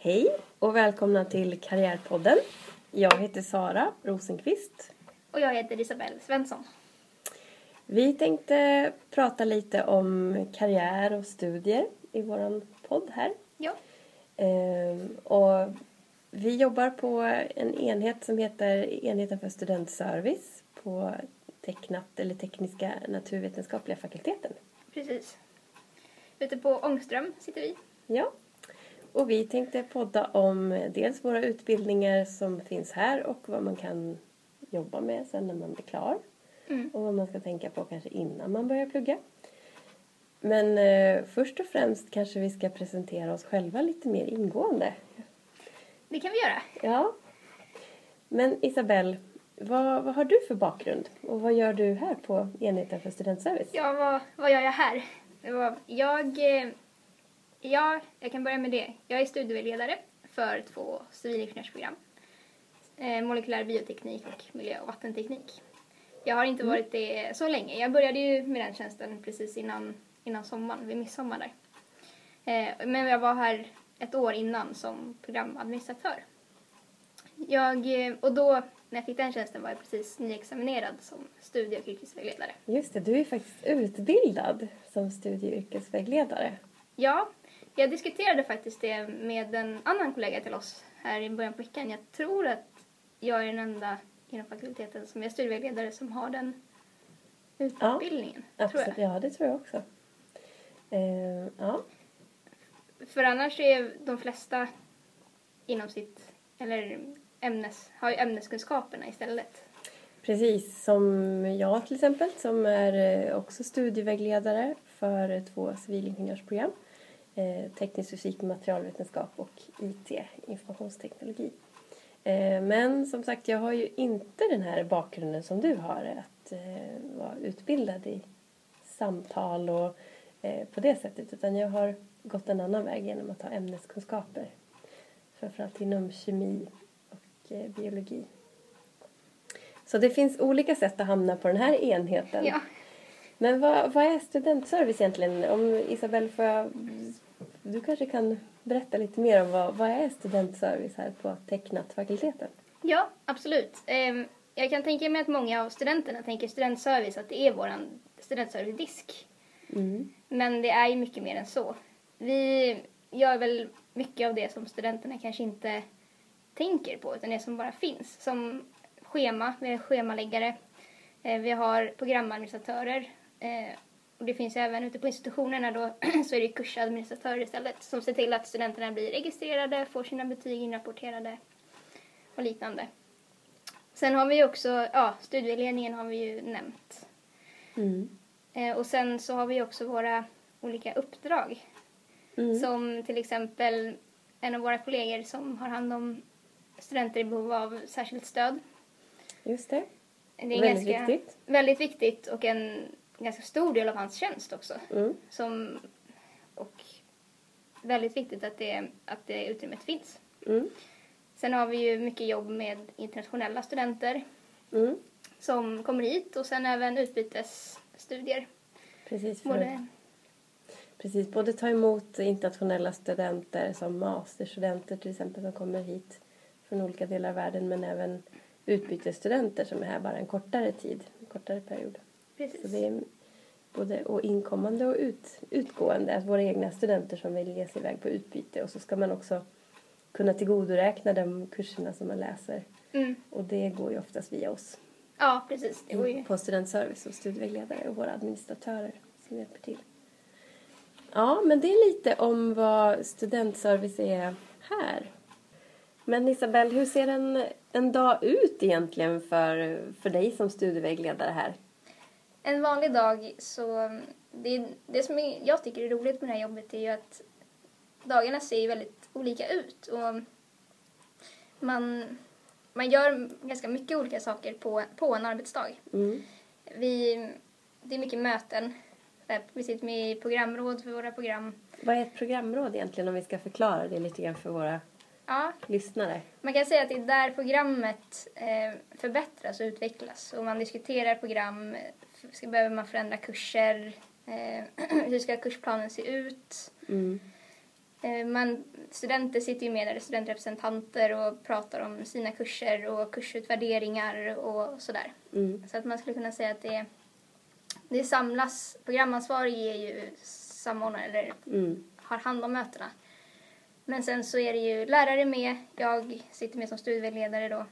Hej och välkomna till Karriärpodden. Jag heter Sara Rosenqvist. Och jag heter Isabelle Svensson. Vi tänkte prata lite om karriär och studier i vår podd här. Ja. Ehm, och vi jobbar på en enhet som heter Enheten för studentservice på Tecknat, eller Tekniska naturvetenskapliga fakulteten. Precis. Ute på Ångström sitter vi. Ja. Och vi tänkte podda om dels våra utbildningar som finns här och vad man kan jobba med sen när man blir klar. Mm. Och vad man ska tänka på kanske innan man börjar plugga. Men eh, först och främst kanske vi ska presentera oss själva lite mer ingående. Det kan vi göra. Ja. Men Isabelle, vad, vad har du för bakgrund? Och vad gör du här på enheten för studentservice? Ja, vad, vad gör jag här? Jag, eh, ja, jag kan börja med det. Jag är studievägledare för två civilingenjörsprogram. Eh, molekylär bioteknik och miljö och vattenteknik. Jag har inte varit det så länge. Jag började ju med den tjänsten precis innan, innan sommaren, vid midsommar där. Eh, men jag var här ett år innan som programadministratör. Jag, eh, och då, när jag fick den tjänsten var jag precis nyexaminerad som studie och yrkesvägledare. Just det, du är faktiskt utbildad som studie och yrkesvägledare. Ja, jag diskuterade faktiskt det med en annan kollega till oss här i början på veckan. Jag tror att jag är den enda inom fakulteten som är studievägledare som har den utbildningen. tror Absolut, jag. ja det tror jag också. Eh, ja. För annars är de flesta inom sitt, eller ämnes, har ju ämneskunskaperna istället. Precis, som jag till exempel som är eh, också studievägledare för två civilingenjörsprogram. Eh, teknisk fysik materialvetenskap och IT, informationsteknologi. Eh, men som sagt, jag har ju inte den här bakgrunden som du har, att eh, vara utbildad i samtal och på det sättet, utan jag har gått en annan väg genom att ha ämneskunskaper. Framförallt inom kemi och biologi. Så det finns olika sätt att hamna på den här enheten. Ja. Men vad, vad är studentservice egentligen? Om Isabelle, får jag, du kanske kan berätta lite mer om vad, vad är studentservice här på Tecknat-fakulteten? Ja, absolut. Ehm, Jag kan tänka mig att många av studenterna tänker studentservice, att det är vår studentservice-disk. Mm. Men det är ju mycket mer än så. Vi gör väl mycket av det som studenterna kanske inte tänker på, utan det som bara finns. Som schema, vi har schemaläggare, eh, vi har programadministratörer eh, och det finns även ute på institutionerna då så är det kursadministratörer istället som ser till att studenterna blir registrerade, får sina betyg inrapporterade och liknande. Sen har vi ju också, ja, studieledningen har vi ju nämnt. Mm. Eh, och sen så har vi också våra olika uppdrag. Mm. Som till exempel en av våra kollegor som har hand om studenter i behov av särskilt stöd. Just det. Det är Väldigt ganska, viktigt. Väldigt viktigt och en ganska stor del av hans tjänst också. Mm. Som, och väldigt viktigt att det, att det utrymmet finns. Mm. Sen har vi ju mycket jobb med internationella studenter Mm. som kommer hit och sen även utbytesstudier. Precis, för, Både, precis, både ta emot internationella studenter som masterstudenter till exempel som kommer hit från olika delar av världen men även utbytesstudenter som är här bara en kortare tid, en kortare period. Precis. Så det är både och inkommande och ut, utgående, att våra egna studenter som vill ge sig iväg på utbyte och så ska man också kunna tillgodoräkna de kurserna som man läser Mm. och det går ju oftast via oss Ja, precis. Det var ju... på studentservice och studievägledare och våra administratörer som hjälper till. Ja, men det är lite om vad studentservice är här. Men Isabelle, hur ser en, en dag ut egentligen för, för dig som studievägledare här? En vanlig dag så, det, det som jag tycker är roligt med det här jobbet är ju att dagarna ser väldigt olika ut och man, man gör ganska mycket olika saker på, på en arbetsdag. Mm. Vi, det är mycket möten, Eh, vi sitter med i programråd för våra program. Vad är ett programråd egentligen om vi ska förklara det lite grann för våra Ja, lyssnare? man kan säga att det är där programmet eh, förbättras och utvecklas och man diskuterar program, ska, behöver man förändra kurser, eh, hur ska kursplanen se ut? Mm. Eh, Man, studenter sitter ju med där, studentrepresentanter och pratar om sina kurser och kursutvärderingar och sådär. Mm. Så att man skulle kunna säga att det, det samlas, programansvarig är ju samordnare eller Mm. har hand om mötena. Men sen så är det ju lärare med, jag sitter med som studievägledare då.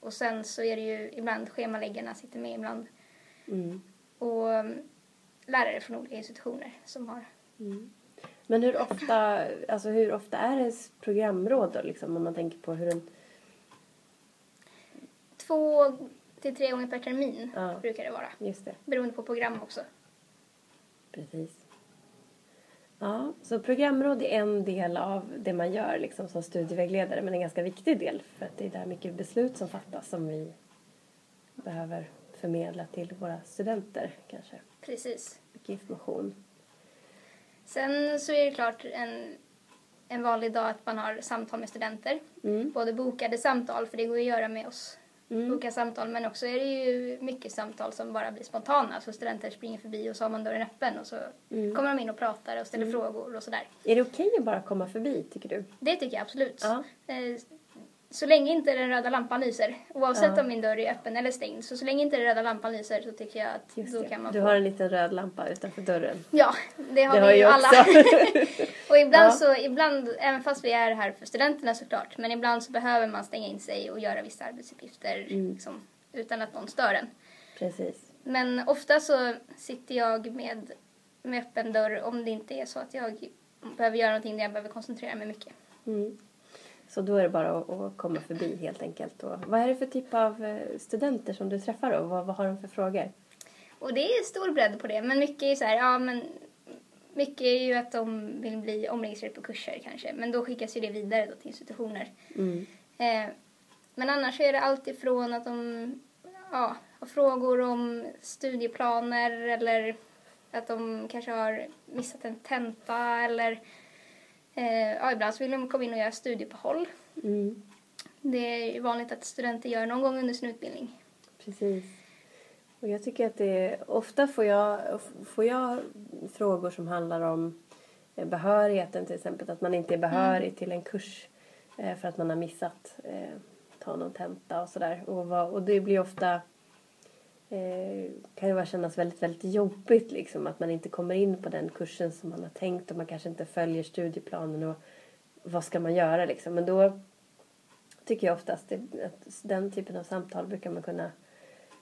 Och sen så är det ju ibland schemaläggarna sitter med ibland. Mm. Och um, lärare från olika institutioner som har. Mm. Men hur ofta, alltså hur ofta är det programråd då, liksom, om man tänker på hur en... Två till tre gånger per termin Ja. brukar det vara. Just det, Beroende på program också. precis. Ja, så programråd är en del av det man gör liksom, som studievägledare, men en ganska viktig del för att det är där mycket beslut som fattas som vi behöver förmedla till våra studenter kanske. Precis. Mycket information. Sen så är det klart en, en vanlig dag att man har samtal med studenter. Mm. Både bokade samtal, för det går ju att göra med oss. Mm. Boka samtal, men också är det ju mycket samtal som bara blir spontana. Så studenter springer förbi och så har man dörren öppen och så Mm. kommer de in och pratar och ställer frågor och sådär. Är det okej att bara komma förbi, tycker du? Det tycker jag absolut. Ja. Så länge inte den röda lampan lyser, oavsett Ja. om min dörr är öppen eller stängd, så så länge inte den röda lampan lyser så tycker jag att Just då det. kan man Du få... har en liten röd lampa utanför dörren. Ja, det har Det vi har ju alla. och ibland Ja. så, ibland, även fast vi är här för studenterna såklart, men ibland så behöver man stänga in sig och göra vissa arbetsuppgifter Mm. liksom, utan att någon stör en. Precis. Men ofta så sitter jag med, med öppen dörr om det inte är så att jag behöver göra någonting där jag behöver koncentrera mig mycket. Mm. Så då är det bara att, komma förbi helt enkelt. Och vad är det för typ av eh, studenter som du träffar då? Vad, vad har de för frågor? Och det är stor bredd på det, men mycket är så här, ja men mycket är ju att de vill bli omregistrerade på kurser kanske, men då skickas ju det vidare då till institutioner. Mm. Eh, men annars är det allt ifrån att de ja, har frågor om studieplaner eller att de kanske har missat en tenta eller eh, ja, ibland så vill de komma in och göra studieuppehåll. Mm. Det är ju vanligt att studenter gör någon gång under sin utbildning. Precis. Och jag tycker att det ofta får jag, får jag frågor som handlar om eh, behörigheten till exempel. Att man inte är behörig till en kurs eh, för att man har missat eh, ta någon tenta och sådär. Och, och det blir ofta eh, kan ju bara kännas väldigt, väldigt jobbigt liksom att man inte kommer in på den kursen som man har tänkt och man kanske inte följer studieplanen och vad ska man göra liksom. Men då tycker jag oftast det, att den typen av samtal brukar man kunna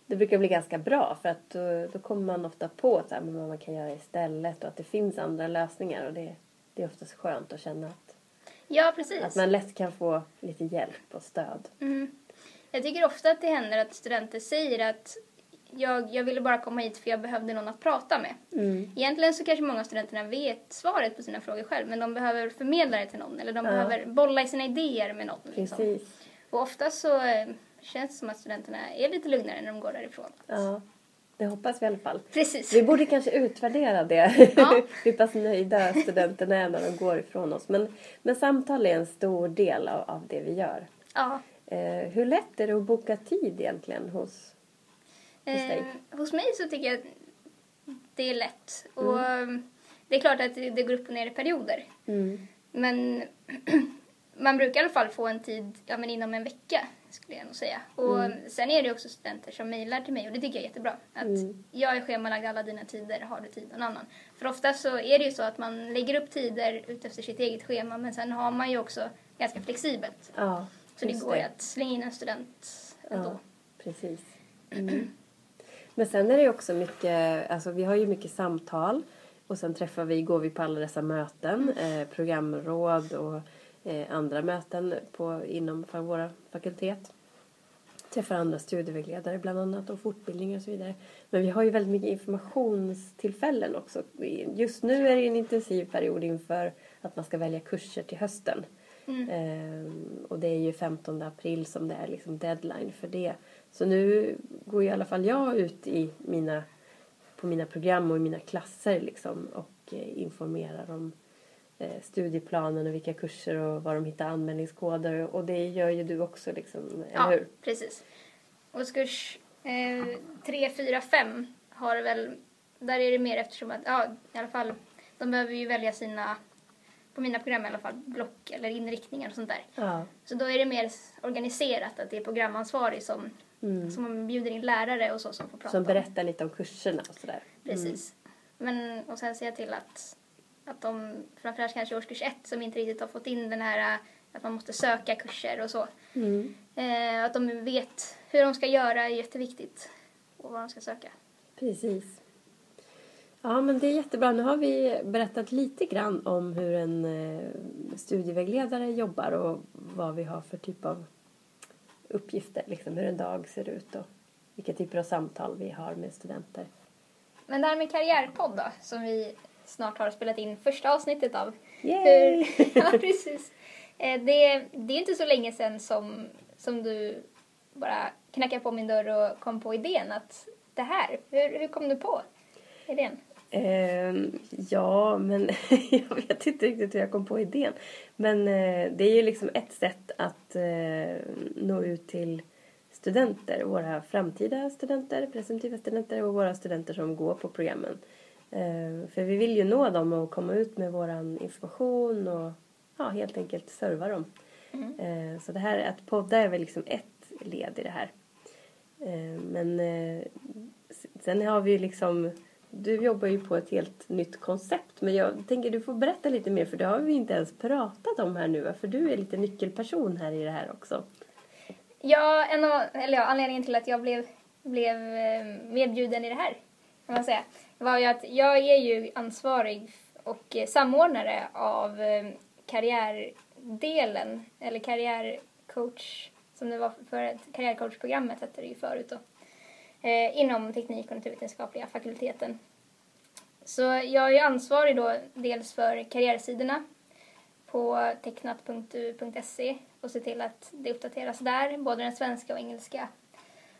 det brukar bli ganska bra för att då, då kommer man ofta på så här, vad man kan göra istället och att det finns andra lösningar och det, det är oftast skönt att känna att, Ja, precis. att man lätt kan få lite hjälp och stöd. Mm. Jag tycker ofta att det händer att studenter säger att jag, jag ville bara komma hit för jag behövde någon att prata med. Mm. Egentligen så kanske många av studenterna vet svaret på sina frågor själv men de behöver förmedla det till någon eller de Ja. behöver bolla i sina idéer med någon. Liksom. Precis. Och ofta så eh, känns det som att studenterna är lite lugnare när de går därifrån. Ja, det hoppas vi i alla fall. Precis. Vi borde kanske utvärdera det. Ja. Hur pass nöjda studenterna är när de går ifrån oss. Men, men samtal är en stor del av, av det vi gör. Ja. Eh, hur lätt är det att boka tid egentligen hos, hos dig? Eh, hos mig så tycker jag att det är lätt. Och eh, det är klart att det, det går upp och ner i perioder. Mm. Men man brukar i alla fall få en tid ja, men inom en vecka skulle jag nog säga. Och sen är det också studenter som mejlar till mig och det tycker jag är jättebra. Att Mm. jag är schemalagd alla dina tider, har du tid någon annan? För ofta så är det ju så att man lägger upp tider utefter sitt eget schema men sen har man ju också ganska flexibelt. Ja, Så det går ju att slänga in en student ändå. Ja, precis. Mm. Men sen är det också mycket, alltså vi har ju mycket samtal och sen träffar vi, går vi på alla dessa möten, eh, programråd och eh, andra möten på, inom för våra fakultet. Träffar andra studievägledare bland annat och fortbildningar och så vidare. Men vi har ju väldigt mycket informationstillfällen också. Just nu är det en intensiv period inför att man ska välja kurser till hösten. Mm. Ehm, och det är ju 15 april som det är liksom deadline för det. Så nu går i alla fall jag ut i mina, på mina program och i mina klasser liksom och eh, informerar om eh, studieplanen och vilka kurser och var de hittar anmälningskoder. Och det gör ju du också liksom, eller Ja, hur? precis. Årskurs eh, 3, 4, 5 har väl, där är det mer eftersom att, ja i alla fall, de behöver ju välja sina på mina program i alla fall, block eller inriktningar och sånt där. Ja. Så då är det mer organiserat att det är programansvarig som, Mm. som bjuder in lärare och så som får prata Som om. berättar lite om kurserna och sådär. Precis. Men, och sen ser jag till att, att de, framförallt kanske i årskurs ett som inte riktigt har fått in den här att man måste söka kurser och så. Mm. Eh, att de vet hur de ska göra är jätteviktigt. Och vad de ska söka. Precis. Ja, men det är jättebra. Nu har vi berättat lite grann om hur en eh, studievägledare jobbar och vad vi har för typ av uppgifter, liksom hur en dag ser ut och vilka typer av samtal vi har med studenter. Men det här med karriärpodd då, som vi snart har spelat in första avsnittet av. Yay! Hur, ja, precis. Eh, det, det är inte så länge sedan som, som du bara knackade på min dörr och kom på idén att det här, hur, hur kom du på idén? Ehm, ja, men jag vet inte riktigt hur jag kom på idén. Men eh, det är ju liksom ett sätt att eh, nå ut till studenter, våra framtida studenter, presumtiva studenter och våra studenter som går på programmen. Eh, för vi vill ju nå dem och komma ut med våran information och ja, helt enkelt serva dem. Eh, så det här att podda är väl liksom ett led i det här. Eh, men eh, sen har vi ju liksom du jobbar ju på ett helt nytt koncept men jag tänker du får berätta lite mer för det har vi inte ens pratat om här nu för du är lite nyckelperson här i det här också. Ja, en av, eller ja, anledningen till att jag blev, blev eh, medbjuden i det här, kan man säga, var ju att jag är ju ansvarig och samordnare av eh, karriärdelen, eller karriärcoach, som det var för karriärcoachprogrammet hette det ju förut då, eh, inom teknik och naturvetenskapliga fakulteten. Så jag är ansvarig då dels för karriärsidorna på tecknat.u.se och se till att det uppdateras där, både den svenska och engelska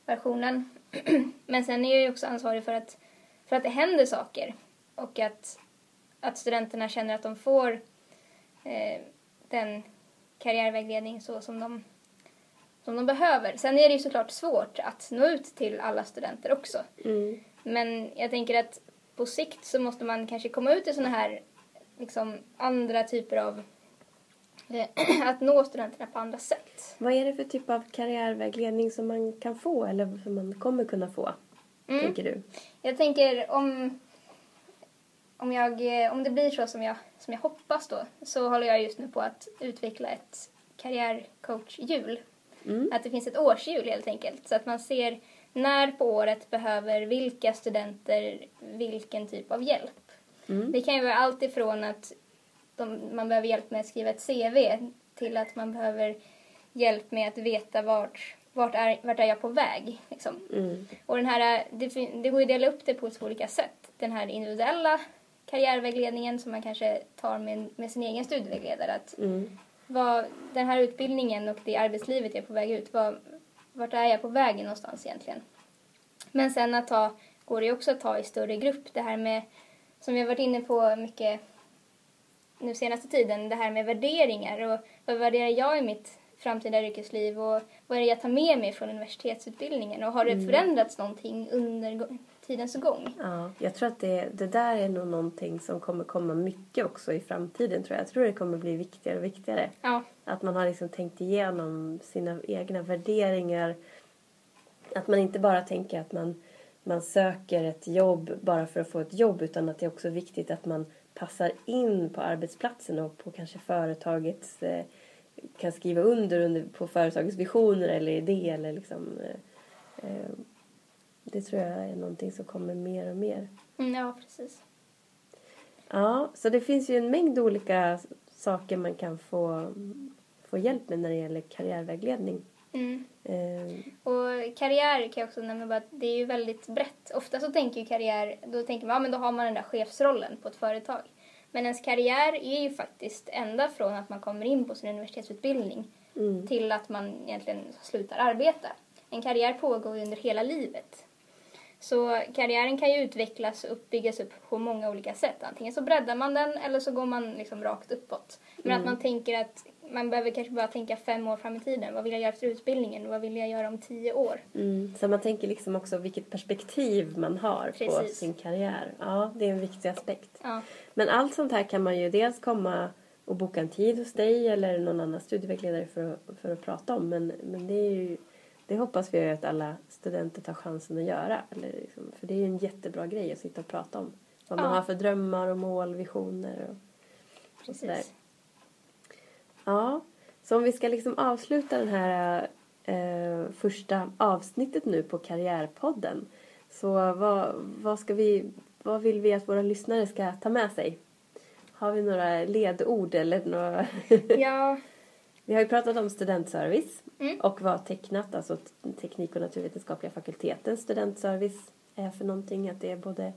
versionen. Men sen är jag ju också ansvarig för att, för att det händer saker och att, att studenterna känner att de får eh, den karriärvägledning så som de, som de behöver. Sen är det ju såklart svårt att nå ut till alla studenter också. Mm. Men jag tänker att på sikt så måste man kanske komma ut i såna här liksom andra typer av eh, att nå studenterna på andra sätt. Vad är det för typ av karriärvägledning som man kan få eller som man kommer kunna få? Mm. Tänker du? Jag tänker om, om, jag, eh, om det blir så som jag, som jag hoppas då så håller jag just nu på att utveckla ett karriärcoach-hjul. Mm. Att det finns ett årshjul helt enkelt så att man ser när på året behöver vilka studenter vilken typ av hjälp. Mm. Det kan ju vara allt ifrån att de, man behöver hjälp med att skriva ett CV till att man behöver hjälp med att veta vart, vart, är, vart är jag på väg. Liksom. Mm. Och den här, det, det går ju att dela upp det på två olika sätt. Den här individuella karriärvägledningen som man kanske tar med, med sin egen studievägledare. Att Mm. vad, den här utbildningen och det arbetslivet jag är på väg ut, vad, vart är jag på väg någonstans egentligen? Men sen att ta, går det ju också att ta i större grupp. Det här med, som vi har varit inne på mycket nu senaste tiden, det här med värderingar och vad värderar jag i mitt framtida yrkesliv och vad är det jag tar med mig från universitetsutbildningen och har det förändrats någonting under tidens gång? Ja, jag tror att det, det där är nog någonting som kommer komma mycket också i framtiden tror jag. Jag tror det kommer bli viktigare och viktigare. Ja, Att man har liksom tänkt igenom sina egna värderingar. Att man inte bara tänker att man, man söker ett jobb bara för att få ett jobb utan att det är också viktigt att man passar in på arbetsplatsen och på kanske företagets eh, kan skriva under, under på företagets visioner eller idé eller liksom eh, eh, det tror jag är någonting som kommer mer och mer. mm, ja precis. Ja, så det finns ju en mängd olika saker man kan få, få hjälp med när det gäller karriärvägledning. Mm. Eh, Och karriär kan jag också nämna bara att det är ju väldigt brett. Ofta så tänker ju karriär, då tänker man ja men då har man den där chefsrollen på ett företag. Men ens karriär är ju faktiskt ända från att man kommer in på sin universitetsutbildning mm, till att man egentligen slutar arbeta. En karriär pågår ju under hela livet. Så karriären kan ju utvecklas och byggas upp på många olika sätt. Antingen så breddar man den eller så går man liksom rakt uppåt. Men att man tänker att man behöver kanske bara tänka fem år fram i tiden. Vad vill jag göra efter utbildningen? Vad vill jag göra om tio år? mm. Så man tänker liksom också vilket perspektiv man har på Precis. sin karriär. Ja, det är en viktig aspekt. Ja, Men allt sånt här kan man ju dels komma och boka en tid hos dig eller någon annan studievägledare för att, för att prata om. Men, men det, är ju, det hoppas vi att alla studenter tar chansen att göra. Eller liksom, för det är ju en jättebra grej att sitta och prata om. Vad man Ja. har för drömmar och mål, visioner och, och sådär. Precis. Ja, så om vi ska liksom avsluta den här eh, första avsnittet nu på Karriärpodden. Så vad, vad, ska vi, vad vill vi att våra lyssnare ska ta med sig? Har vi några ledord eller några... Ja, vi har ju pratat om studentservice Mm. och vad tecknat, alltså teknik och naturvetenskapliga fakultetens studentservice är för någonting. Att det är både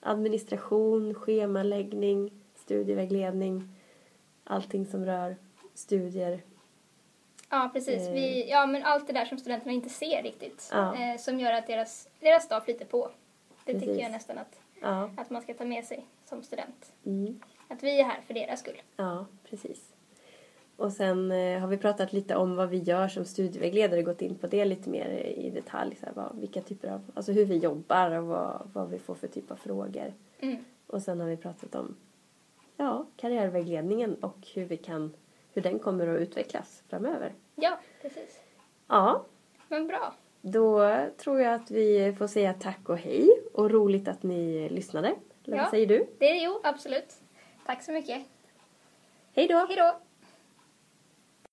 administration, schemaläggning, studievägledning, allting som rör studier. ja precis. Eh. Vi, ja, men allt det där som studenterna inte ser riktigt. Ja. Eh, som gör att deras, deras dag flyter på. Det Precis. tycker jag nästan att, Ja, att man ska ta med sig som student. mm. Att vi är här för deras skull. ja precis. Och sen eh, har vi pratat lite om vad vi gör som studievägledare, gått in på det lite mer i detalj. Så här, vad, vilka typer av, alltså hur vi jobbar och vad, vad vi får för typ av frågor. Mm. Och sen har vi pratat om ja, karriärvägledningen och hur, vi kan, hur den kommer att utvecklas framöver. Ja, precis. Ja, Men bra. då tror jag att vi får säga tack och hej och roligt att ni lyssnade. Eller Ja. vad säger du? Det är jo, absolut. Tack så mycket. Hej då! Hej då!